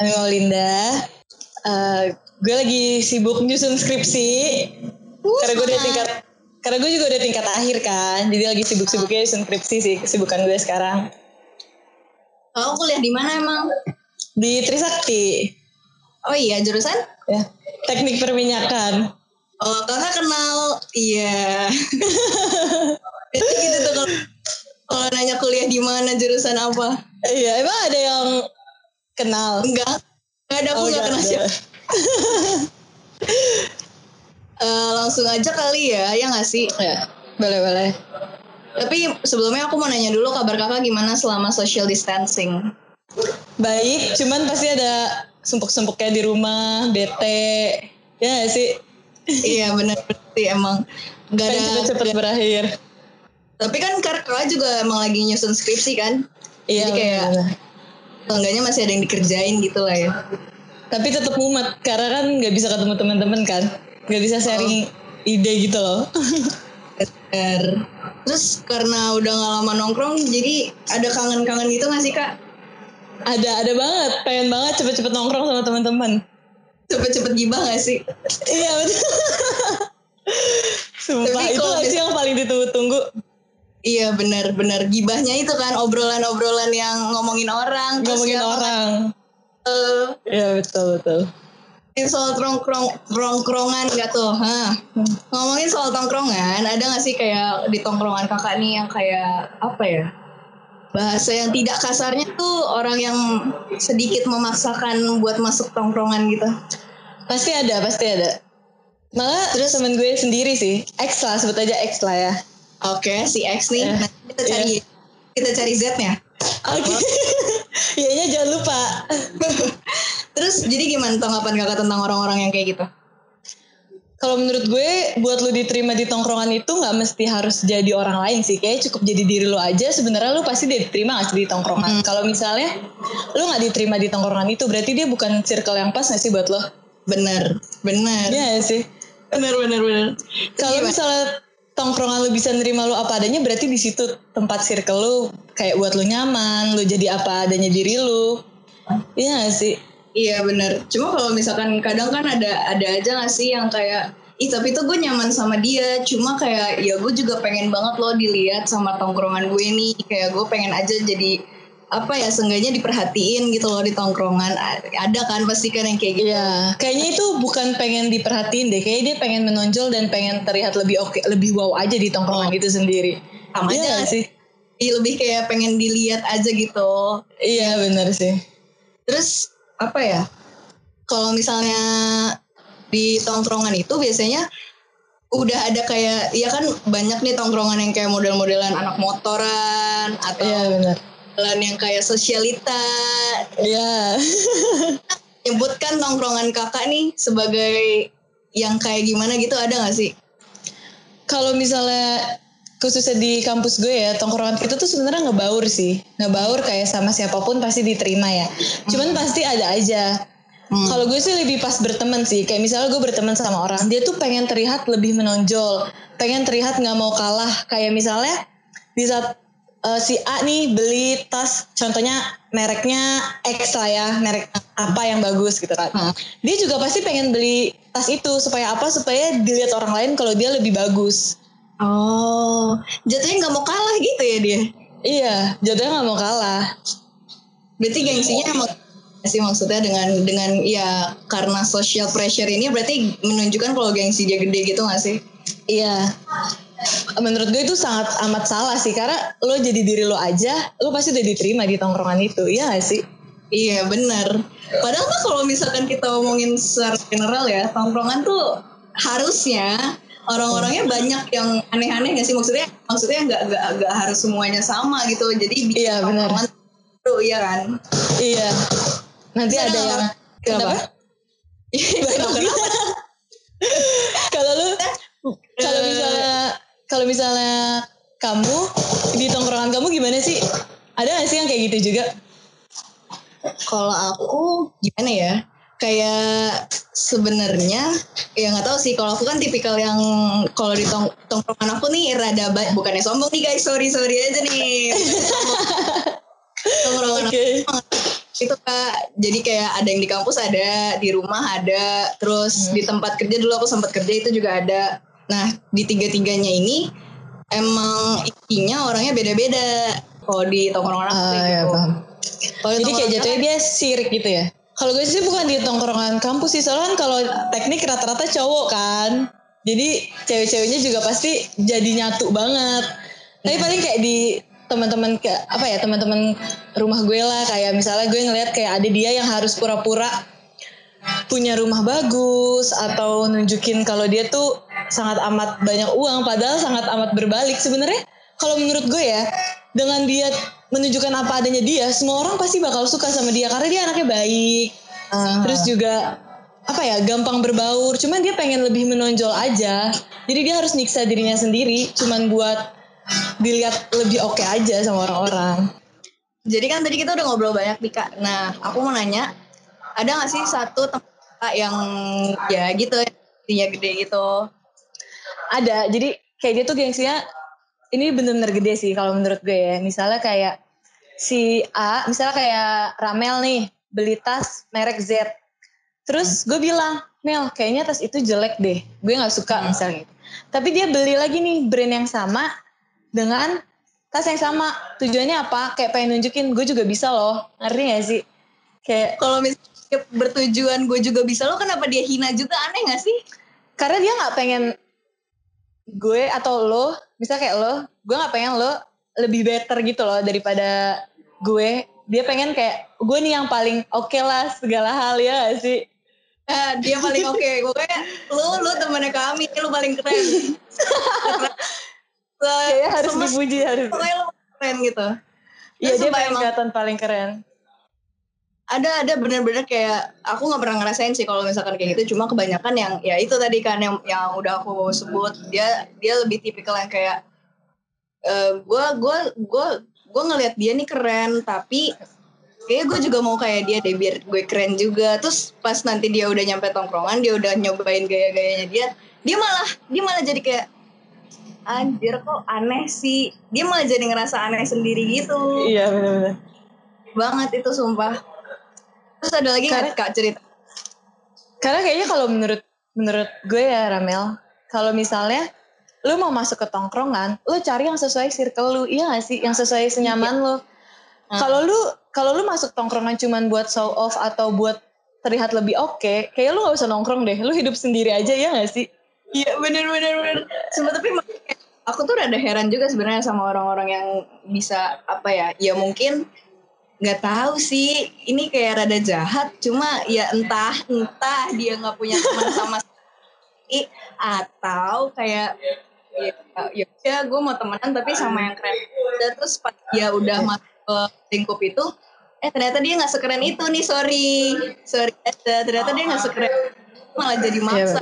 Ami Maulinda. Uh, gue lagi sibuk nyusun skripsi. Uh, karena gue udah tingkat karena gue juga udah tingkat akhir kan. Jadi lagi sibuk-sibuknya nyusun skripsi sih kesibukan gue sekarang. Oh, kuliah di mana emang? Di Trisakti. Oh iya, jurusan? Ya, teknik perminyakan. Oh, kakak kenal, iya. Itu gitu tuh kalau kalau nanya kuliah di mana jurusan apa? Iya, emang ada yang kenal? Enggak, enggak ada aku Oh, enggak nggak kenal siapa. Eh, langsung aja kali ya, ya nggak sih? Ya, boleh boleh. Tapi sebelumnya aku mau nanya dulu kabar kakak gimana selama social distancing? Baik, cuman pasti ada sumpuk-sumpuknya di rumah, bete. Ya nggak sih. iya benar berarti emang nggak Pengen ada. cepet-cepet berakhir. Tapi kan kakak juga emang lagi nyusun skripsi kan? Iya. Jadi kayak bener-bener. Enggaknya masih ada yang dikerjain gitu lah ya. Tapi tetap mumet karena kan nggak bisa ketemu teman-teman kan, nggak bisa sharing ide gitu loh. Terus karena udah gak lama nongkrong, jadi ada kangen-kangen gitu gak sih kak? ada ada banget, pengen banget cepet-cepet nongkrong sama teman-teman. Cepet-cepet gibah gak sih? Iya betul. Sumpah Tapi itu sih yang paling ditunggu-tunggu. Iya bener-bener gibahnya itu kan obrolan-obrolan yang ngomongin orang. terus Ngomongin yang, orang. eh, Iya betul betul. soal tongkrong tongkrongan gak tuh? Hah. Ngomongin soal tongkrongan, ada gak sih kayak di tongkrongan kakak nih yang kayak apa ya? Bahasa yang tidak kasarnya tuh orang yang sedikit memaksakan buat masuk tongkrongan gitu. Pasti ada, pasti ada. Malah terus temen gue sendiri sih, X lah sebut aja X lah ya. Oke, si X nih. Nanti kita cari kita cari Z-nya. Oke. Iyanya jangan lupa. Terus jadi gimana tanggapan kakak tentang orang-orang yang kayak gitu? Kalau menurut gue, buat lu diterima di tongkrongan itu nggak mesti harus jadi orang lain sih. Kayaknya cukup jadi diri lu aja. Sebenarnya lu pasti diterima gak sih di tongkrongan. Kalau misalnya lu nggak diterima di tongkrongan itu, berarti dia bukan circle yang pas gak sih buat lo? Bener, bener. Iya nggak sih. Bener, bener, bener. Kalau misalnya tongkrongan lu bisa nerima lu apa adanya, berarti di situ tempat circle lu kayak buat lu nyaman, lu jadi apa adanya diri lu. Iya gak sih? Iya bener. Cuma kalau misalkan kadang kan ada ada aja gak sih yang kayak Ih tapi tuh gue nyaman sama dia Cuma kayak ya gue juga pengen banget loh dilihat sama tongkrongan gue nih Kayak gue pengen aja jadi apa ya seenggaknya diperhatiin gitu loh di tongkrongan ada kan pasti kan yang kayak gitu Iya, kayaknya itu bukan pengen diperhatiin deh. Kayaknya dia pengen menonjol dan pengen terlihat lebih oke, lebih wow aja di tongkrongan itu sendiri. sama Iya aja nggak sih? Ih, lebih kayak pengen dilihat aja gitu Iya benar sih. Terus apa ya? Kalau misalnya di tongkrongan itu biasanya udah ada kayak ya kan banyak nih tongkrongan yang kayak model-modelan anak motoran atau Iya benar. Modelan yang kayak sosialita. Iya. Nyebutkan tongkrongan kakak nih sebagai yang kayak gimana gitu ada gak sih? Kalau misalnya khususnya di kampus gue ya tongkrongan kita tuh sebenarnya ngebaur sih. Ngebaur kayak sama siapa pun pasti diterima ya. Cuman pasti ada aja. Kalau gue sih lebih pas berteman sih. Kayak misalnya gue berteman sama orang dia tuh pengen terlihat lebih menonjol. Pengen terlihat nggak mau kalah. Kayak misalnya di saat eh, si A nih beli tas contohnya mereknya X lah ya merek apa yang bagus gitu kan Hmm. dia juga pasti pengen beli tas itu supaya apa supaya dilihat orang lain kalau dia lebih bagus Oh, jatuhnya nggak mau kalah gitu ya dia. Iya, jatuhnya nggak mau kalah. Berarti gengsinya emang sih maksudnya dengan dengan ya karena social pressure ini berarti menunjukkan kalau gengsi dia gede gitu gak sih? Iya. Menurut gue itu sangat amat salah sih karena lo jadi diri lo aja, lo pasti udah diterima di tongkrongan itu. Iya gak sih? Iya benar. Padahal mah kalau misalkan kita ngomongin secara general ya, tongkrongan tuh harusnya orang-orangnya banyak yang aneh-aneh gak sih maksudnya? Maksudnya nggak nggak nggak harus semuanya sama gitu. Jadi bikin Iya, benar. tuh iya kan? Iya. Nanti Bisa ada dong. yang Kenapa? Kenapa? kalau lu kalau misalnya kalau misalnya kamu di tongkrongan kamu gimana sih? Ada gak sih yang kayak gitu juga? Kalau aku gimana ya? Kayak sebenarnya ya nggak tahu sih. Kalau aku kan tipikal yang kalau di tong tongkrongan aku nih rada bukannya sombong nih guys. Sorry sorry aja nih. Tongkrongan Oke. aku itu kak jadi kayak ada yang di kampus ada di rumah ada terus Hmm. di tempat kerja dulu aku sempat kerja itu juga ada nah di tiga tiganya ini emang intinya orangnya beda-beda kalau di tongkrongan aku Ah, kayak ya gitu paham. Kalau di Jadi kayak jatuhnya dia sirik gitu ya. Kalau gue sih bukan di tongkrongan kampus sih, soalnya kan kalau teknik rata-rata cowok kan. Jadi cewek-ceweknya juga pasti jadi nyatu banget. Tapi Iya. paling kayak di teman-teman ke apa ya teman-teman rumah gue lah kayak misalnya gue ngeliat kayak ada dia yang harus pura-pura punya rumah bagus atau nunjukin kalau dia tuh sangat amat banyak uang padahal sangat amat berbalik sebenarnya kalau menurut gue ya dengan dia menunjukkan apa adanya dia semua orang pasti bakal suka sama dia karena dia anaknya baik Ah. terus juga apa ya gampang berbaur cuman dia pengen lebih menonjol aja jadi dia harus nyiksa dirinya sendiri cuman buat dilihat lebih oke aja sama orang-orang Jadi kan tadi kita udah ngobrol banyak nih kak. Nah aku mau nanya, ada gak sih satu tempat yang ya gitu, yang gede gitu? Ada. Jadi kayak dia tuh gengsinya ini bener-bener gede sih kalau menurut gue ya. Misalnya kayak si A misalnya kayak Ramel nih beli tas merek Z. Terus gue bilang Mel kayaknya tas itu jelek deh. Gue nggak suka misalnya. Gitu tapi dia beli lagi nih brand yang sama dengan tas yang sama. Tujuannya apa? Kayak pengen nunjukin gue juga bisa loh. Ngerti gak sih? Kayak Kalau misalnya bertujuan gue juga bisa, lo kenapa dia hina juga? Aneh gak sih? karena dia nggak pengen gue atau lo bisa kayak lo gue nggak pengen lo lebih better gitu loh daripada gue. Dia pengen kayak gue nih yang paling oke lah segala hal ya gak sih? Eh, dia paling oke, gue kayak lu lu temennya kami, lu paling keren. kayaknya harus dipuji harus. Pokoknya lu keren gitu. iya dia pengen kelihatan paling keren ada ada bener-bener kayak aku nggak pernah ngerasain sih kalau misalkan kayak gitu. Cuma kebanyakan yang ya itu tadi kan yang yang udah aku sebut. Dia dia lebih tipikal yang kayak gue gue gue gue ngelihat dia nih keren tapi kayak gue juga mau kayak dia deh biar gue keren juga. Terus pas nanti dia udah nyampe tongkrongan dia udah nyobain gaya-gayanya dia dia malah dia malah jadi kayak anjir kok aneh sih? Dia malah jadi ngerasa aneh sendiri gitu. Iya benar-benar banget itu sumpah terus ada lagi nggak kak cerita? Karena kayaknya kalau menurut menurut gue ya Ramel kalau misalnya lu mau masuk ke tongkrongan lu cari yang sesuai circle lu iya gak sih? Yang sesuai senyaman lu. Kalau lu kalau lu masuk tongkrongan cuman buat show off atau buat terlihat lebih oke kayak lu gak usah nongkrong deh. Lu hidup sendiri aja ya gak sih? Iya bener bener bener. Sumpah tapi aku tuh rada heran juga sebenarnya sama orang-orang yang bisa apa ya? Ya mungkin nggak tahu sih. Ini kayak rada jahat. Cuma ya entah entah dia nggak punya teman sama sekali atau kayak ya ya, ya gue mau temenan tapi sama yang keren. Dan terus pas dia udah masuk ke lingkup itu eh ternyata dia nggak sekeren itu nih sorry sorry aja ternyata dia nggak sekeren malah jadi maksa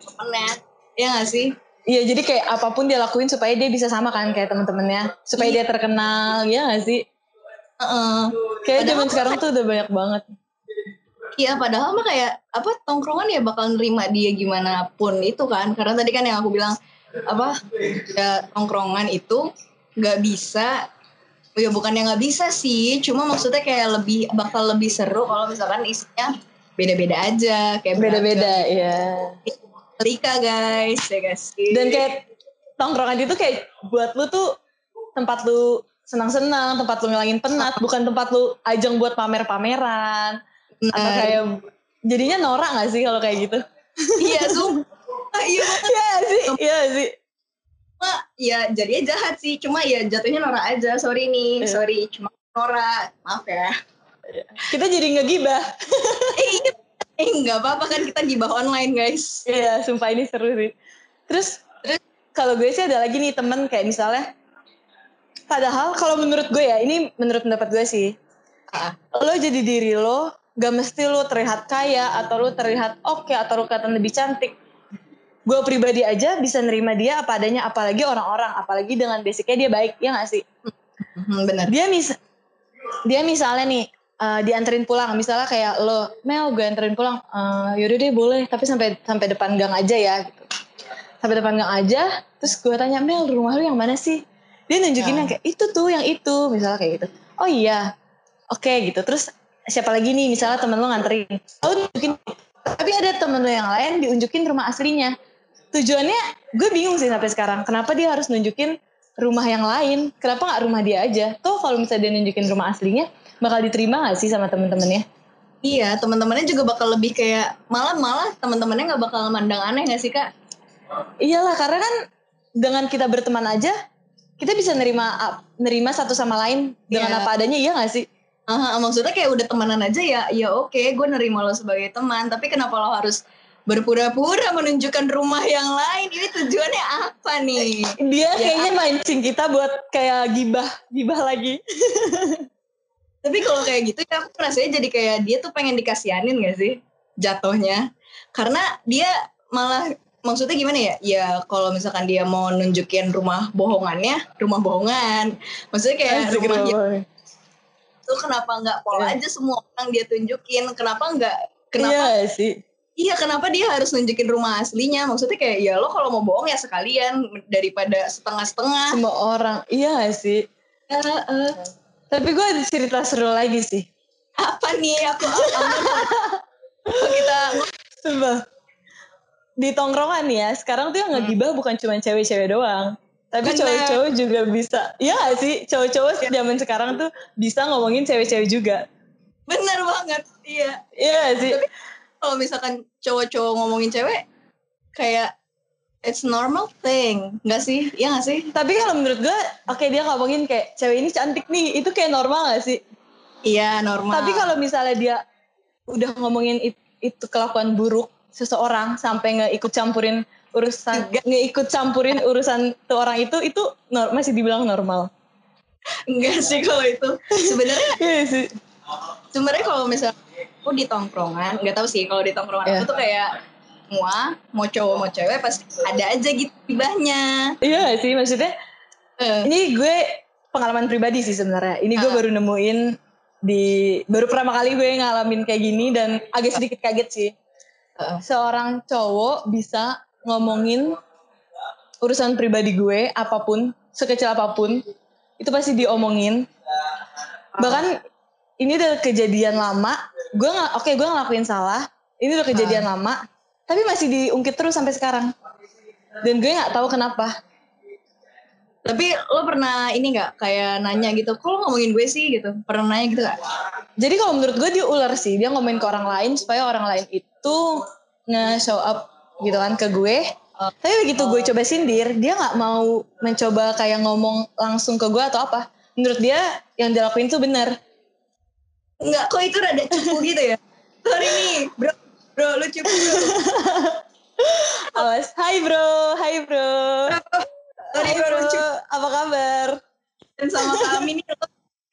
temennya ya gak sih Iya jadi kayak apa pun dia lakuin supaya dia bisa sama kan kayak temen-temennya supaya dia terkenal ya gak sih Heeh. kayak zaman sekarang tuh udah banyak banget. Iya padahal mah kayak apa tongkrongan ya bakal nerima dia gimana pun itu kan. Karena tadi kan yang aku bilang apa ya tongkrongan itu nggak bisa ya bukan yang nggak bisa sih. Cuma maksudnya kayak lebih bakal lebih seru kalau misalkan isinya beda-beda aja kayak beda-beda ya Lika guys ya guys dan kayak tongkrongan itu kayak buat lu tuh tempat lu senang-senang tempat lu ngilangin penat. Bukan tempat lu ajang buat pamer-pameran. Atau Benar. kayak jadinya norak gak sih kalau kayak gitu? Iya sumpah. Iya Iya sih? Iya sih? Cuma ya jadinya jahat sih. Cuma ya jatuhnya norak aja. Sorry nih. Iya. sorry. Cuma norak. Maaf ya. Kita jadi ngegibah. Eh nggak apa-apa kan kita gibah online guys. Iya, sumpah ini seru sih. Terus, Terus? kalau gue sih ada lagi nih temen. Kayak misalnya, padahal kalau menurut gue ya, ini menurut pendapat gue sih, Ah, lo jadi diri lo, gak mesti lo terlihat kaya atau lo terlihat oke atau lo kelihatan lebih cantik. Gue pribadi aja bisa nerima dia apa adanya, apalagi orang-orang, apalagi dengan basicnya dia baik, ya gak sih? hmm, bener Dia mis, dia misalnya nih eh, dianterin pulang, misalnya kayak lo, Mel gue anterin pulang, Eh, yaudah deh boleh, tapi sampai sampai depan gang aja ya, gitu. Sampai depan gang aja, terus gue tanya Mel rumah lu yang mana sih? Dia nunjukin Ya. yang kayak itu tuh, yang itu, misalnya kayak gitu. Oh iya, oke gitu. Terus siapa lagi nih? Misalnya temen lo nganterin. Lo nunjukin tapi ada temen lo yang lain diunjukin rumah aslinya. Tujuannya gue bingung sih sampai sekarang kenapa dia harus nunjukin rumah yang lain? Kenapa nggak rumah dia aja? Tuh kalau misalnya dia nunjukin rumah aslinya bakal diterima gak sih sama temen-temennya? Iya, teman-temannya juga bakal lebih kayak malah malah teman-temannya nggak bakal mandang aneh gak sih kak? iyalah karena kan dengan kita berteman aja kita bisa nerima nerima satu sama lain dengan Iya. apa adanya iya gak sih Aha, maksudnya kayak udah temenan aja ya, ya oke, gue nerima lo sebagai teman. Tapi kenapa lo harus berpura-pura menunjukkan rumah yang lain? Ini tujuannya apa nih? dia Ya. kayaknya mancing kita buat kayak gibah gibah lagi Tapi kalau kayak gitu ya aku rasanya jadi kayak dia tuh pengen dikasihanin gak sih jatuhnya? Karena dia malah maksudnya gimana ya? Ya kalau misalkan dia mau nunjukin rumah bohongannya, rumah bohongan. Maksudnya kayak Asik, rumahnya Roy. tuh kenapa nggak pola Iya. aja semua orang dia tunjukin? Kenapa nggak? Kenapa? iya sih Iya, kenapa dia harus nunjukin rumah aslinya? Maksudnya kayak ya lo kalau mau bohong ya sekalian daripada setengah-setengah. semua orang iya gak sih Eh, eh. tapi gue ada cerita seru lagi sih apa nih? Aku Apa kita Sumpah. Di tongkrongan ya, sekarang tuh yang ngegibah bukan cuma cewek-cewek doang. Tapi cowok-cowok juga bisa. Iya gak sih? Cowok-cowok zaman sekarang tuh bisa ngomongin cewek-cewek juga. bener banget. Iya. Iya sih? Kalau misalkan cowok-cowok ngomongin cewek, kayak it's normal thing, nggak sih? Iya nggak sih? Tapi kalau menurut gue, oke dia ngomongin kayak cewek ini cantik nih, itu kayak normal gak sih? Iya normal. Tapi kalau misalnya dia udah ngomongin it- itu kelakuan buruk seseorang sampai nggak ikut campurin urusan nggak ikut campurin urusan tuh orang itu itu nor- masih dibilang normal. enggak sih kalau itu. Sebenarnya Iya sih. sebenarnya kalau misalnya aku di tongkrongan, nggak tahu sih kalau di tongkrongan Iya. aku tuh kayak semua mau cowok mau cewek pasti ada aja gitu ibahnya. Iya sih maksudnya Eh, ini gue pengalaman pribadi sih sebenarnya. Ini gue Ah. baru nemuin di baru pertama kali gue ngalamin kayak gini dan agak sedikit kaget sih. Seorang cowok bisa ngomongin urusan pribadi gue apa pun, sekecil apa pun, itu pasti diomongin. Bahkan ini udah kejadian lama. Gue nggak oke gue ngelakuin salah. Ini udah kejadian lama, tapi masih diungkit terus sampai sekarang. Dan gue nggak tahu kenapa. Tapi lo pernah ini nggak kayak nanya gitu, kok lo ngomongin gue sih gitu? Pernah nanya gitu gak? Jadi kalau menurut gue dia ular sih, dia ngomongin ke orang lain supaya orang lain itu nge-show up gitu kan ke gue. Tapi begitu gue coba sindir, dia nggak mau mencoba kayak ngomong langsung ke gue atau apa. Menurut dia yang dilakuin tuh benar. Enggak, kok itu rada cupu gitu ya? Sorry nih, bro, bro, lu cupu bro. Awas, hai bro, hai bro. Sorry bro, apa kabar? Dan sama kami nih,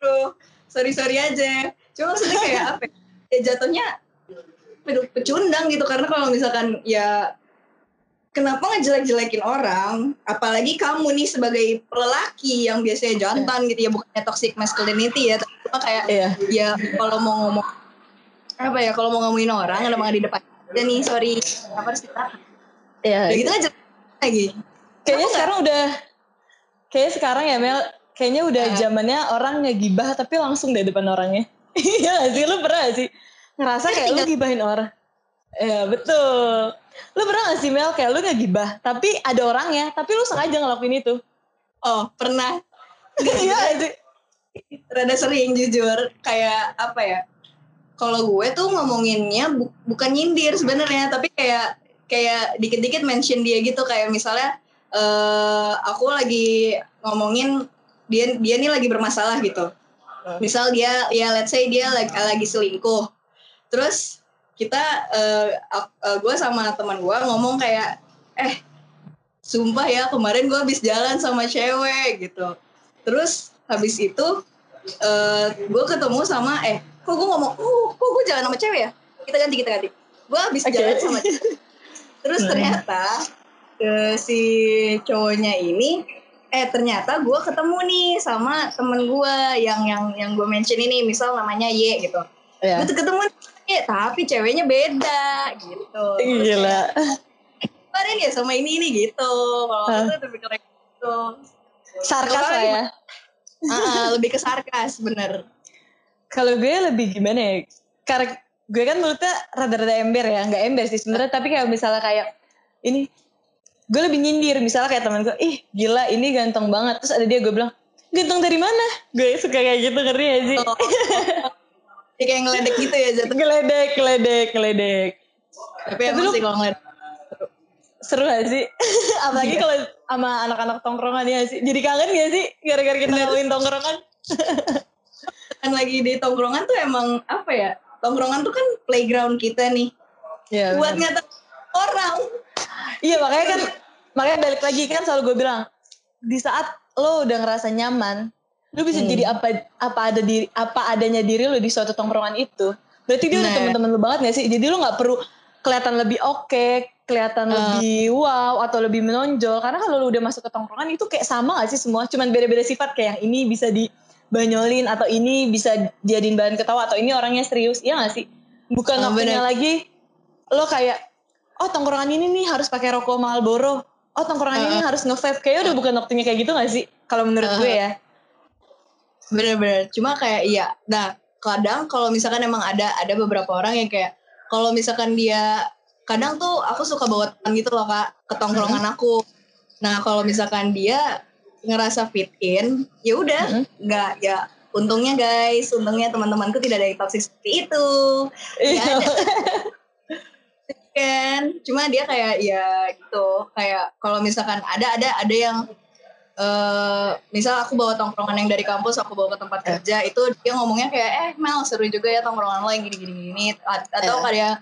bro. Sorry sorry aja. Cuma maksudnya kayak apa? ya? Ya jatuhnya pecundang gitu karena kalau misalkan ya kenapa ngejelek-jelekin orang apalagi kamu nih sebagai lelaki yang biasanya jantan gitu ya bukannya toxic masculinity ya tapi cuma kayak Iya. ya kalau mau ngomong apa ya kalau mau ngomongin orang ada di depan dan nih sorry apa harus kita Iya. ya gitu aja lagi Kayaknya sekarang udah, kayaknya sekarang ya Mel, kayaknya udah Eh. zamannya orang ngegibah tapi langsung deh depan orangnya. Iya gak sih? Lu pernah gak sih? Ngerasa kayak lu gibahin orang. Ya betul. Lu pernah gak sih Mel kayak lu ngegibah tapi ada orangnya tapi lu sengaja ngelakuin itu. oh pernah Iya gak sih? rada sering jujur kayak apa ya kalau gue tuh ngomonginnya bu- bukan nyindir sebenarnya tapi kayak kayak dikit-dikit mention dia gitu kayak misalnya eh aku lagi ngomongin dia dia nih lagi bermasalah gitu. Misal dia ya let's say dia lagi, lagi selingkuh. Terus kita eh ak- eh, gue sama teman gue ngomong kayak eh sumpah ya kemarin gue habis jalan sama cewek gitu. Terus habis itu eh gue ketemu sama eh kok gue ngomong oh kok gue jalan sama cewek ya? Kita ganti kita ganti. Gue habis Oke. jalan sama cewek. Terus Hmm. ternyata eh, si cowoknya ini eh ternyata gue ketemu nih sama temen gue yang yang yang gue mention ini misal namanya Y gitu Iya. gue tuh ketemu nih, Y tapi ceweknya beda gitu Gila. kemarin ya sama ini ini gitu kalau Hah. itu lebih kayak gitu Sarkas lah ya. Ah, lebih ke sarkas bener Kalau gue lebih gimana ya? Karena gue kan mulutnya rada-rada ember ya, nggak ember sih sebenarnya. Tapi kayak misalnya kayak ini, gue lebih nyindir. Misalnya kayak temen gue, ih gila ini ganteng banget. Terus ada dia gue bilang, ganteng dari mana? Gue suka kayak gitu ngerti ya sih? Oh. Ya, kayak ngeledek gitu ya jatuh. Geledek, geledek, geledek. Tapi emang sih kalau ngeliat Seru gak sih? Apalagi kalau sama anak-anak tongkrongan ya sih. Jadi kangen gak sih? Gara-gara kita ngomongin tongkrongan. kan lagi di tongkrongan tuh emang apa ya? Tongkrongan tuh kan playground kita nih. Iya, Buat ngata orang. Iya makanya kan makanya balik lagi kan selalu gue bilang di saat lo udah ngerasa nyaman, lo bisa Hmm. jadi apa apa ada diri apa adanya diri lo di suatu tongkrongan itu. Berarti dia udah teman-teman lo banget gak sih? Jadi lo nggak perlu kelihatan lebih oke, kelihatan Ah. lebih wow atau lebih menonjol. Karena kalau lo udah masuk ke tongkrongan itu kayak sama gak sih semua? Cuman beda-beda sifat kayak yang ini bisa dibanyolin atau ini bisa jadiin bahan ketawa atau ini orangnya serius. Iya gak sih? Bukan waktunya bener. lagi lo kayak oh tongkrongan ini nih harus pakai rokok Marlboro. Oh tongkrongan ini harus nge-vape. Kayaknya udah bukan waktunya kayak gitu gak sih? Kalau menurut Uh-uh. gue ya. Bener-bener. Cuma kayak iya. Nah kadang kalau misalkan emang ada ada beberapa orang yang kayak kalau misalkan dia kadang tuh aku suka bawa teman gitu loh kak ke tongkrongan aku. Nah kalau misalkan dia ngerasa fit in, ya udah nggak ya. Untungnya guys, untungnya teman-temanku tidak ada yang toxic seperti itu. Iya. Ya kan. Cuma dia kayak ya gitu. Kayak kalau misalkan ada ada ada yang eh misal aku bawa tongkrongan yang dari kampus aku bawa ke tempat Eh. kerja itu dia ngomongnya kayak eh Mel seru juga ya tongkrongan lo yang gini gini gini A- atau Eh. kayak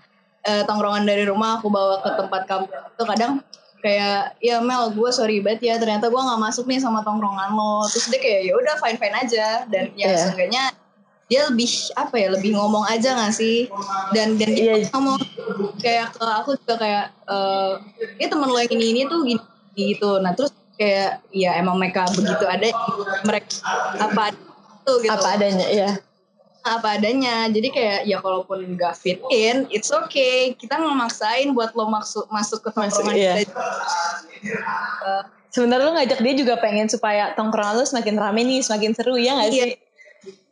eh, tongkrongan dari rumah aku bawa ke tempat kampus itu kadang kayak ya Mel gue sorry banget ya ternyata gue nggak masuk nih sama tongkrongan lo terus dia kayak ya udah fine fine aja dan ya Iya. seenggaknya dia lebih apa ya lebih ngomong aja gak sih dan dan dia Iya. ngomong kayak ke aku juga kayak eh ya temen lo yang ini ini tuh gini gitu nah terus kayak ya emang mereka begitu ada mereka apa tuh gitu Apa adanya ya. apa adanya jadi kayak ya kalaupun nggak fit in it's okay kita ngemaksain buat lo masuk masuk ke tongkrongan iya. kita Eh, Sebenarnya lo ngajak dia juga pengen supaya tongkrongan lo semakin rame nih, semakin seru ya gak Iya. sih?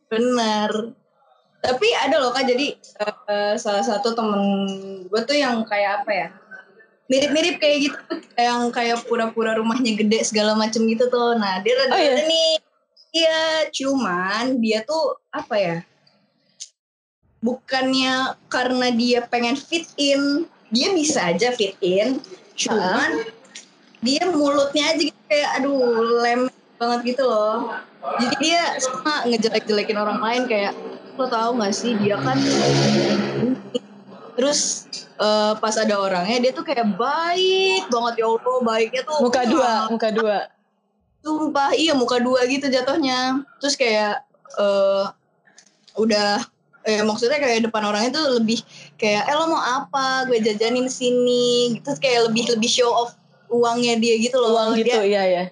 Bener. Tapi ada loh kak, jadi eh, salah satu temen gue tuh yang kayak apa ya, mirip-mirip kayak gitu, yang kayak pura-pura rumahnya gede segala macem gitu tuh. Nah dia Oh, iya? nih, iya cuman dia tuh apa ya, bukannya karena dia pengen fit in, dia bisa aja fit in, cuman dia mulutnya aja gitu kayak aduh lem banget gitu loh. Jadi dia sama ngejelek-jelekin orang lain kayak lo tau gak sih dia kan terus eh, pas ada orangnya dia tuh kayak baik banget. Ya Allah baiknya tuh Muka dua, wah, muka dua. sumpah iya muka dua gitu jatuhnya. Terus kayak eh udah eh maksudnya kayak depan orangnya tuh lebih kayak eh lo mau apa? Gue jajanin sini. Gitu kayak lebih lebih show off uangnya dia gitu loh. Uang gitu, Dia- iya ya.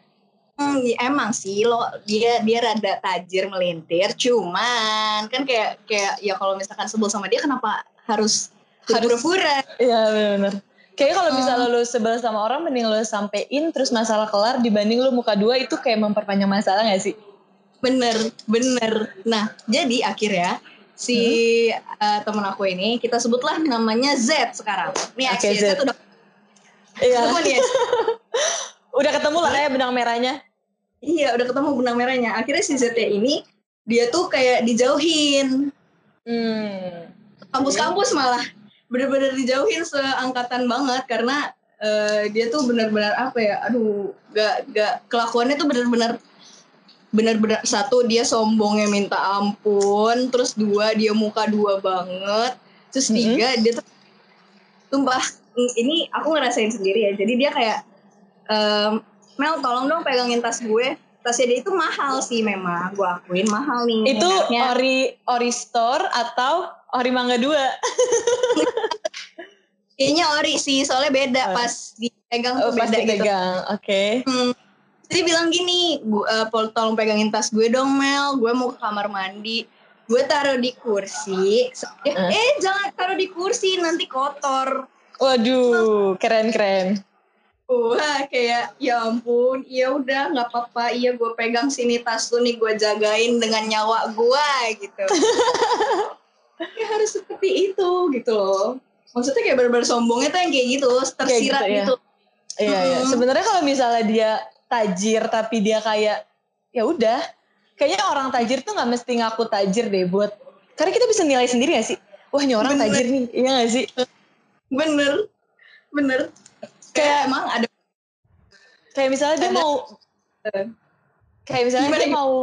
Hmm, emang sih lo dia dia rada tajir melintir, cuman kan kayak kayak ya kalau misalkan sebel sama dia kenapa harus Harus- pura-pura? Iya benar. Kayaknya kalau Hmm. misalnya lo sebel sama orang mending lo sampein terus masalah kelar dibanding lo muka dua itu kayak memperpanjang masalah gak sih? Bener, bener. Nah, jadi akhirnya si eh, temen aku ini kita sebutlah namanya Z sekarang. Nih okay, Z. Z. udah Iya. Udah ketemu lah ya benang merahnya. Iya, udah ketemu benang merahnya. Akhirnya si Z ini dia tuh kayak dijauhin. Hmm. kampus-kampus malah bener-bener dijauhin seangkatan banget karena eh, dia tuh bener-bener apa ya aduh gak gak kelakuannya tuh bener-bener bener-bener satu dia sombongnya minta ampun terus dua dia muka dua banget terus tiga dia tuh sumpah ini aku ngerasain sendiri ya jadi dia kayak ehm, Mel tolong dong pegangin tas gue tasnya dia itu mahal sih memang gue akuin mahal nih Itu mereknya. ori ori store atau ori mangga dua? Kayaknya ori sih, soalnya beda Oh. pas dipegang Oh, tuh pas beda gitu. dipegang. Oke. Hmm. Jadi bilang gini, "Bu- eh, Pol tolong pegangin tas gue dong Mel, gue mau ke kamar mandi. Gue taruh di kursi, eh, Eh. eh jangan taruh di kursi nanti kotor. Waduh, keren keren. Wah kayak ya ampun, iya udah nggak apa-apa, iya gue pegang sini tas lu nih gue jagain dengan nyawa gue gitu. ya harus seperti itu gitu loh. Maksudnya kayak bener-bener sombongnya tuh yang kayak gitu, tersirat gitu, ya. gitu. Iya, iya. Mm. Sebenarnya kalau misalnya dia tajir tapi dia kayak ya udah, kayaknya orang tajir tuh nggak mesti ngaku tajir deh buat karena kita bisa nilai sendiri gak sih? Wah, ini orang Bener. tajir nih. Iya gak sih? Bener, bener. Kayak emang ada Kayak misalnya dia Ada- mau kayak misalnya Gimana, dia gimana? mau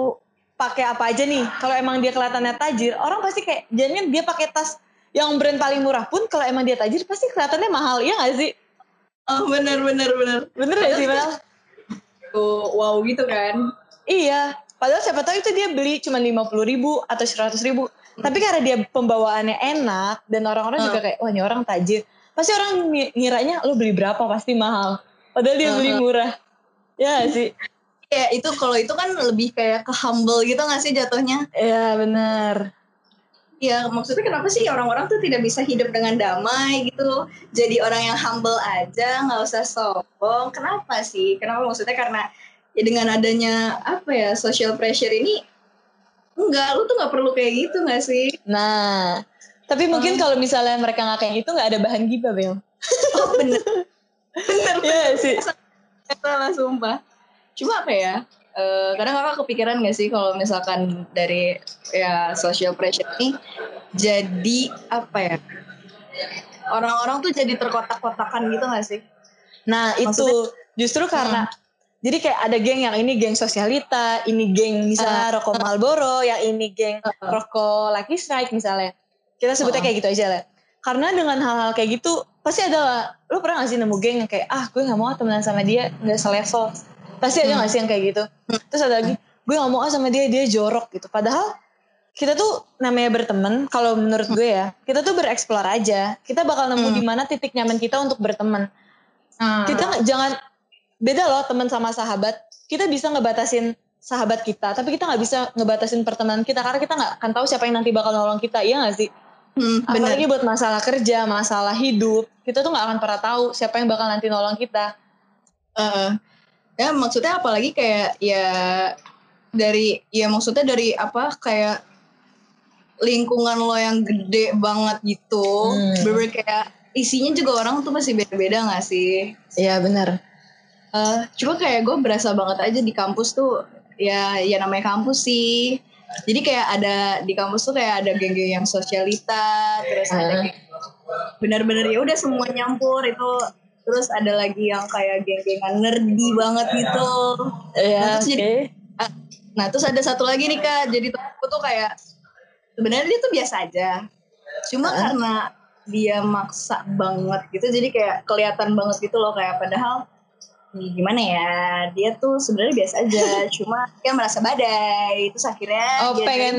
pakai apa aja nih. Kalau emang dia kelihatannya tajir, orang pasti kayak jadinya dia pakai tas yang brand paling murah pun kalau emang dia tajir pasti kelihatannya mahal. Iya gak sih? oh bener bener bener. Bener gak sih, Mel? Tuh, wow gitu kan. Iya. Padahal siapa tahu itu dia beli cuma 50 ribu atau 100 ribu. Tapi karena dia pembawaannya enak dan orang-orang juga Hmm. kayak, wah ini orang tajir. Pasti orang ngi- ngiranya lo beli berapa pasti mahal. Padahal dia beli Hmm. murah. Ya sih? Ya itu kalau itu kan lebih kayak ke humble gitu gak sih jatuhnya? Iya benar. Ya maksudnya kenapa sih orang-orang tuh tidak bisa hidup dengan damai gitu? Jadi orang yang humble aja, nggak usah sombong. Kenapa sih? Kenapa maksudnya karena ya dengan adanya apa ya social pressure ini, enggak, lu tuh nggak perlu kayak gitu nggak sih? Nah, tapi mungkin kalau misalnya mereka nggak kayak gitu nggak ada bahan gibah, Bel. Oh bener, bener, Iya sih. salah sumpah. Cuma apa ya? eh, kadang kakak kepikiran gak sih kalau misalkan dari ya social pressure ini jadi apa ya? Orang-orang tuh jadi terkotak-kotakan gitu gak sih? Nah itu Maksudnya- justru karena jadi kayak ada geng yang ini geng sosialita, ini geng misalnya rokok Marlboro, yang ini geng Uh-uh. rokok Lucky Strike misalnya. Kita sebutnya Uh-uh. kayak gitu aja lah. Karena dengan hal-hal kayak gitu pasti ada lah. Lu pernah gak sih nemu geng yang kayak ah gue gak mau ah temenan sama dia nggak selevel. Pasti ada Hmm. gak sih yang kayak gitu. Terus ada lagi gue gak mau ah sama dia dia jorok gitu. Padahal kita tuh namanya berteman kalau menurut gue ya kita tuh bereksplor aja kita bakal nemu Hmm. di mana titik nyaman kita untuk berteman Nah, kita jangan beda loh teman sama sahabat kita bisa ngebatasin sahabat kita tapi kita nggak bisa ngebatasin pertemanan kita karena kita nggak akan tahu siapa yang nanti bakal nolong kita iya nggak sih hmm, bener. apalagi buat masalah kerja masalah hidup kita tuh nggak akan pernah tahu siapa yang bakal nanti nolong kita. Eh, ya maksudnya apalagi kayak ya dari ya maksudnya dari apa kayak lingkungan lo yang gede banget gitu Hmm. bener kayak isinya juga orang tuh masih beda-beda gak sih? Iya benar Eh, cuma kayak gue berasa banget aja di kampus tuh ya ya namanya kampus sih jadi kayak ada di kampus tuh kayak ada geng-geng yang sosialita terus ada Ah. geng benar-benar ya udah semua nyampur itu. Terus ada lagi yang kayak geng-gengan nerdy banget gitu. Iya Nah, terus jadi- nah terus ada satu lagi nih kak. Jadi temanku tuh kayak sebenarnya dia tuh biasa aja. Cuma Ah. karena dia maksa banget gitu jadi kayak kelihatan banget gitu loh kayak padahal gimana ya? Dia tuh sebenarnya biasa aja cuma dia merasa badai terus akhirnya oh dia pengen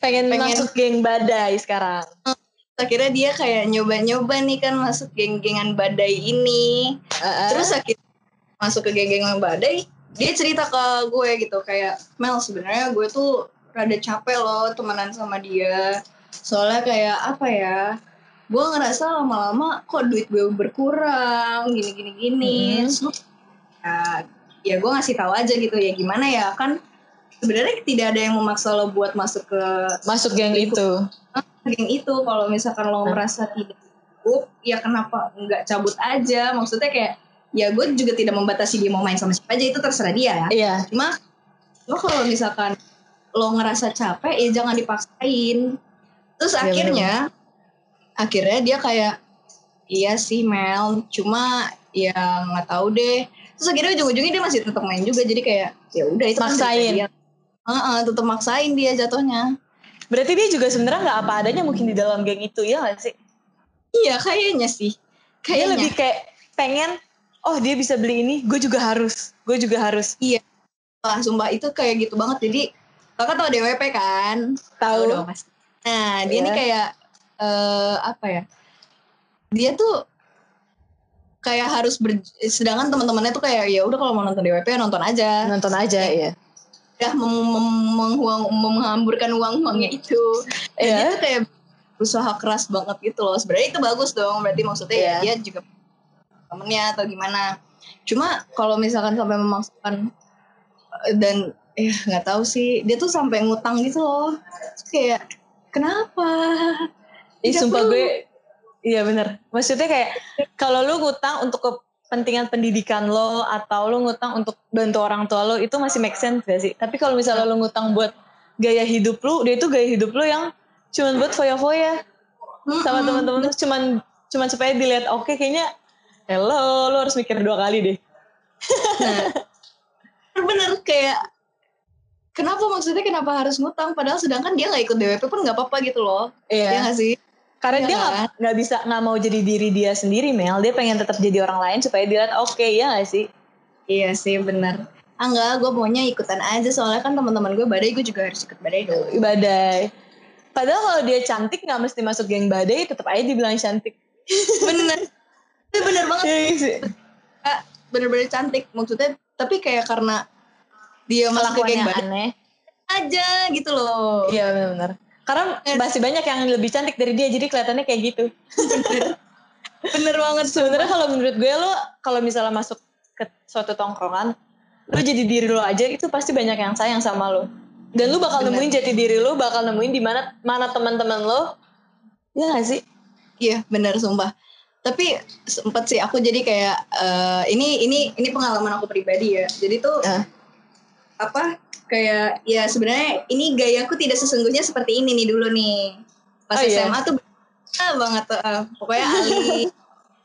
pengen Pengen- masuk geng badai sekarang? Akhirnya dia kayak nyoba-nyoba nih kan masuk geng-gengan badai ini. Ah. terus akhirnya masuk ke geng-gengan badai dia cerita ke gue gitu kayak Mel sebenarnya gue tuh rada capek loh temenan sama dia. Soalnya kayak apa ya gue ngerasa lama-lama kok duit gue berkurang gini gini gini. Terus gue, ya, ya gue ngasih tahu aja gitu ya gimana ya kan sebenarnya tidak ada yang memaksa lo buat masuk ke masuk geng itu. geng itu. Kalau misalkan lo merasa tidak cukup ya kenapa nggak cabut aja? Maksudnya kayak ya gue juga tidak membatasi dia mau main sama siapa aja itu terserah dia ya. Iya. Cuma lo kalau misalkan lo ngerasa capek ya jangan dipaksain. Terus Iya, akhirnya akhirnya dia kayak iya sih Mel cuma ya nggak tahu deh terus akhirnya ujung-ujungnya dia masih tetap main juga jadi kayak ya udah itu kan Maksain. dia. Heeh, tetap maksain dia jatuhnya berarti dia juga sebenarnya nggak apa adanya mungkin di dalam geng itu ya nggak sih iya kayaknya sih dia kayaknya lebih kayak pengen oh dia bisa beli ini gue juga harus gue juga harus Wah, sumpah itu kayak gitu banget. Jadi kakak tau DWP kan? tahu dong mas. Nah dia Iya. nih kayak eh apa ya? Dia tuh kayak harus ber, sedangkan teman-temannya tuh kayak ya udah kalau mau nonton DWP ya nonton aja. nonton aja ya Udah mem- mem- menghuang- menghamburkan uang-uangnya itu. Iya. dia tuh kayak berusaha keras banget gitu loh. Sebenarnya itu bagus dong. Berarti maksudnya ya Iya. dia juga temennya atau gimana cuma kalau misalkan sampai memaksakan eh, dan ya nggak tahu sih dia tuh sampai ngutang gitu loh kayak kenapa Ih, sumpah gue iya bener. Maksudnya kayak kalau lu ngutang untuk kepentingan pendidikan lo atau lu ngutang untuk bantu orang tua lo itu masih make sense gak sih? Tapi kalau misalnya lu ngutang buat gaya hidup lu dia itu gaya hidup lu yang cuman buat foya-foya. Sama teman-teman lu cuman cuman supaya dilihat oke kayaknya hello lu harus mikir dua kali deh. Nah, bener kayak kenapa maksudnya kenapa harus ngutang? Padahal sedangkan dia nggak ikut DWP pun nggak apa-apa gitu loh. Iya. Ya nggak sih karena Iya dia nggak kan? nggak bisa nggak mau jadi diri dia sendiri Mel. Dia pengen tetap jadi orang lain supaya dilihat oke ya gak sih? Iya sih bener. Ah enggak gue maunya ikutan aja. Soalnya kan teman-teman gue badai gue juga harus ikut badai dong badai. Padahal kalau dia cantik nggak mesti masuk geng badai tetap aja dibilang cantik. Bener. Bener banget. Iya sih. Kak. bener-bener cantik. Maksudnya tapi kayak karena dia masuk ke geng badai aneh. aja gitu loh. Iya benar-benar karena masih banyak yang lebih cantik dari dia jadi kelihatannya kayak gitu bener banget sebenarnya kalau menurut gue lo kalau misalnya masuk ke suatu tongkrongan lo jadi diri lo aja itu pasti banyak yang sayang sama lo dan lo bakal Bener. nemuin jati diri lo bakal nemuin di mana mana teman-teman lo ya gak sih Iya benar sumpah. Tapi sempet sih aku jadi kayak eh, ini ini ini pengalaman aku pribadi ya. Jadi tuh Ah. apa kayak ya sebenarnya ini gayaku tidak sesungguhnya seperti ini nih dulu nih. Pas Oh, iya? SMA tuh ah, banget ah. pokoknya Ali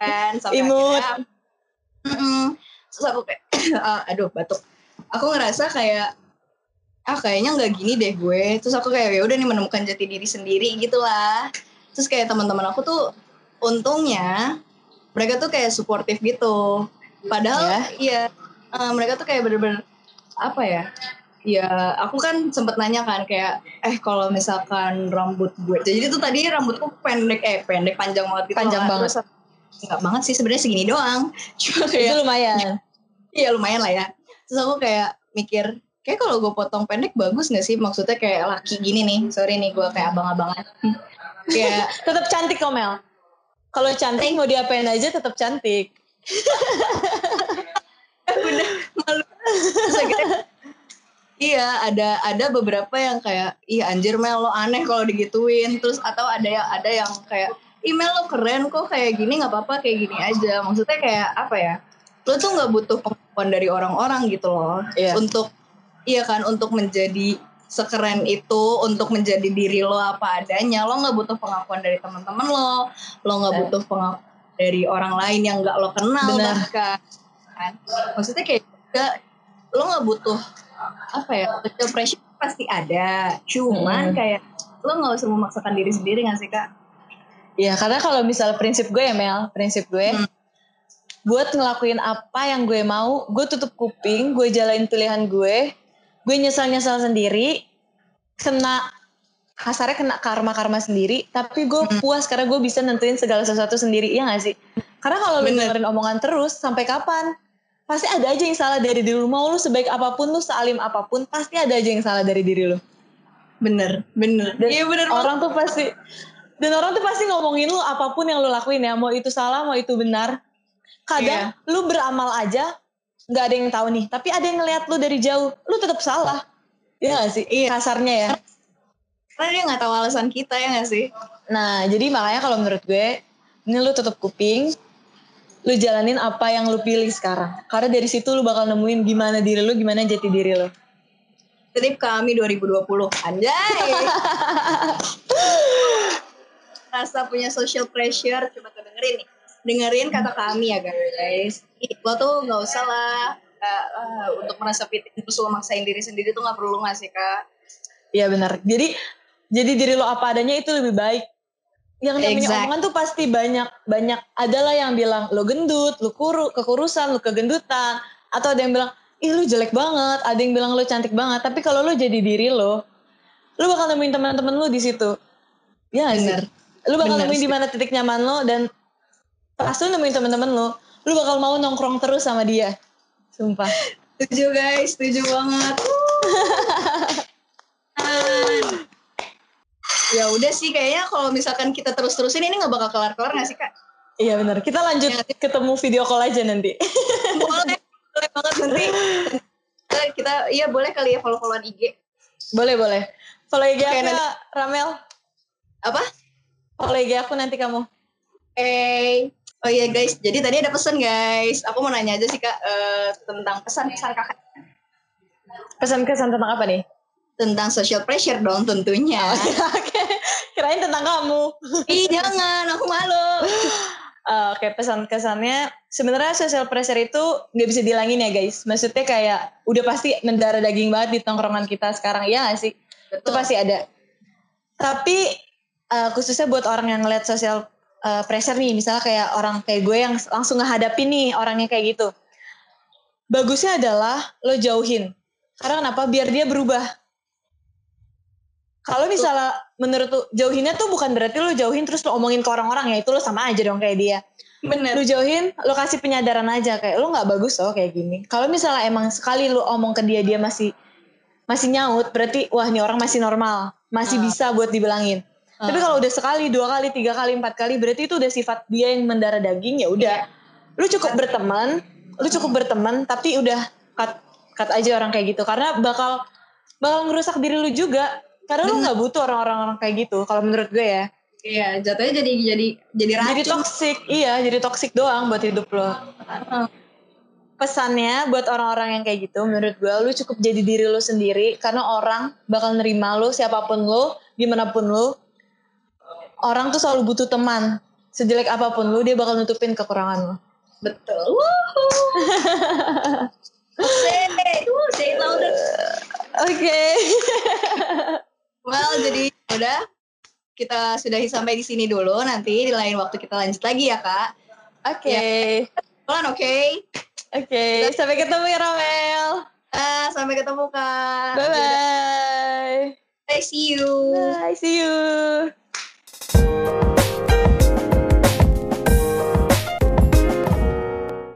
kan sampai Imut. akhirnya Mm-mm. terus aku kayak ah, aduh batuk. Aku ngerasa kayak ah kayaknya nggak gini deh gue. Terus aku kayak ya udah nih menemukan jati diri sendiri gitu lah terus kayak teman-teman aku tuh untungnya mereka tuh kayak suportif gitu padahal iya eh, mereka tuh kayak bener-bener apa ya ya aku kan sempet nanya kan kayak eh kalau misalkan rambut gue jadi itu tadi rambutku pendek eh pendek panjang banget gitu Panjang loh. banget. Terus, enggak banget sih sebenarnya segini doang cuma itu kayak lumayan Iya lumayan lah ya. Terus aku kayak mikir, kayak kalau gue potong pendek bagus gak sih? Maksudnya kayak laki gini nih. Sorry nih gue kayak abang-abangan. kayak tetap cantik kok Mel kalau cantik mau diapain aja tetap cantik udah malu. Iya ada ada beberapa yang kayak, ih anjir Mel lo aneh kalau digituin. Terus atau ada yang ada yang kayak, Mel lo keren kok kayak gini nggak apa-apa kayak gini aja. Maksudnya kayak apa ya? Lo tuh nggak butuh pengakuan dari orang-orang gitu loh. Iya. Untuk iya kan untuk menjadi sekeren itu untuk menjadi diri lo apa adanya lo nggak butuh pengakuan dari teman-teman lo lo nggak Eh. butuh pengakuan dari orang lain yang nggak lo kenal Benar. bahkan kan maksudnya kayak juga lo nggak butuh apa ya social pressure pasti ada cuman Mm. kayak lo nggak usah memaksakan diri sendiri nggak sih kak Iya karena kalau misal prinsip gue ya Mel prinsip gue Hmm. buat ngelakuin apa yang gue mau gue tutup kuping gue jalanin pilihan gue gue nyesal nyesal sendiri kena kasarnya kena karma karma sendiri tapi gue Hmm. puas karena gue bisa nentuin segala sesuatu sendiri ya gak sih karena kalau lu dengerin omongan terus sampai kapan pasti ada aja yang salah dari diri lu. Mau lu sebaik apa pun lu sealim apa pun pasti ada aja yang salah dari diri lu. Bener bener. Dan iya bener banget. orang tuh pasti dan orang tuh pasti ngomongin lu apa pun yang lu lakuin ya. Mau itu salah mau itu benar. Kadang lu beramal aja nggak ada yang tahu nih. Tapi ada yang ngeliat lu dari jauh lu tetap salah. Ya gak sih? Iya. kasarnya ya. Karena dia nggak tahu alasan kita ya nggak sih? Nah jadi makanya kalau menurut gue ini lu tutup kuping lu jalanin apa yang lu pilih sekarang. Karena dari situ lu bakal nemuin gimana diri lu gimana jati diri lu. Trip kami 2020 Anjay. Rasa punya social pressure Coba tuh dengerin nih. Dengerin kata kami ya guys. Lo tuh gak usah lah eh, eh, Untuk merasa pitik Terus lo maksain diri sendiri tuh gak perlu gak sih kak? Iya benar. Jadi jadi diri lo apa adanya itu lebih baik. Yang namanya Exact. omongan tuh pasti banyak banyak. Adalah yang bilang lo gendut, lo kuru, kekurusan, lo kegendutan. Atau ada yang bilang ih lu jelek banget. Ada yang bilang lo cantik banget. Tapi kalau lo jadi diri lo, lo bakal nemuin teman-teman lo di situ. Iya sih? Bener. Lo bakal Bener nemuin di mana titik nyaman lo dan pas lo nemuin teman-teman lo, lo bakal mau nongkrong terus sama dia. Sumpah. Setuju guys Setuju banget ya udah sih kayaknya kalau misalkan kita terus-terusin ini nggak bakal kelar-kelar nggak sih kak? Iya benar. Kita lanjut Ya. ketemu video call aja nanti. boleh boleh banget nanti kita, kita iya boleh kali ya follow followan IG boleh boleh. Follow IG Oke, aku nanti- Ramel. apa Follow IG aku nanti kamu. Eh, oh iya guys, jadi tadi ada pesan guys. Aku mau nanya aja sih kak eh, tentang pesan-pesan kakak Pesan-kesan tentang apa nih? Tentang social pressure dong tentunya. Oke, kirain tentang kamu. Ih jangan, aku malu. Eh, Oke, pesan-kesannya sebenarnya social pressure itu nggak bisa dihilangin ya guys. Maksudnya kayak udah pasti mendarah daging banget di tongkrongan kita sekarang, ya nggak sih? Itu Betul. pasti ada. Tapi eh, khususnya buat orang yang ngeliat social eh, pressure nih, misalnya kayak orang kayak gue yang langsung ngehadapin nih orangnya kayak gitu. Bagusnya adalah lo jauhin. Karena kenapa? Biar dia berubah. Kalau misalnya menurut lu jauhinnya tuh bukan berarti lo jauhin terus lo omongin ke orang-orang ya itu lo sama aja dong kayak dia. Bener. Lu jauhin, lo kasih penyadaran aja kayak lo nggak bagus loh kayak gini. Kalau misalnya emang sekali lo omong ke dia dia masih masih nyaut, berarti wah ini orang masih normal, masih Ah. bisa buat dibilangin. Tapi Ah. kalau udah sekali, dua kali, tiga kali, empat kali, berarti itu udah sifat dia yang mendarah daging ya udah. Lu cukup berteman, lu cukup berteman, tapi udah cut cut aja orang kayak gitu karena bakal bakal ngerusak diri lu juga. Karena lu nggak butuh orang-orang kayak gitu. Kalau menurut gue ya, Iya, jatuhnya jadi jadi jadi racun. jadi toxic, iya, jadi toxic doang buat hidup lo. Ah. Pesannya buat orang-orang yang kayak gitu, menurut gue, lu cukup jadi diri lu sendiri karena orang bakal nerima lu siapa pun lu, gimana pun lu. Orang tuh selalu butuh teman. Sejelek apa pun lu, dia bakal nutupin kekurangan lu. Betul. Say, say it louder. Oke. Well, jadi udah kita sudahi sampai di sini dulu. Nanti di lain waktu kita lanjut lagi ya kak. Oke. Pelan oke. Oke. Sampai ketemu ya Ramel. Ah, sampai ketemu kak. Bye bye. Bye, see you. Bye. See you.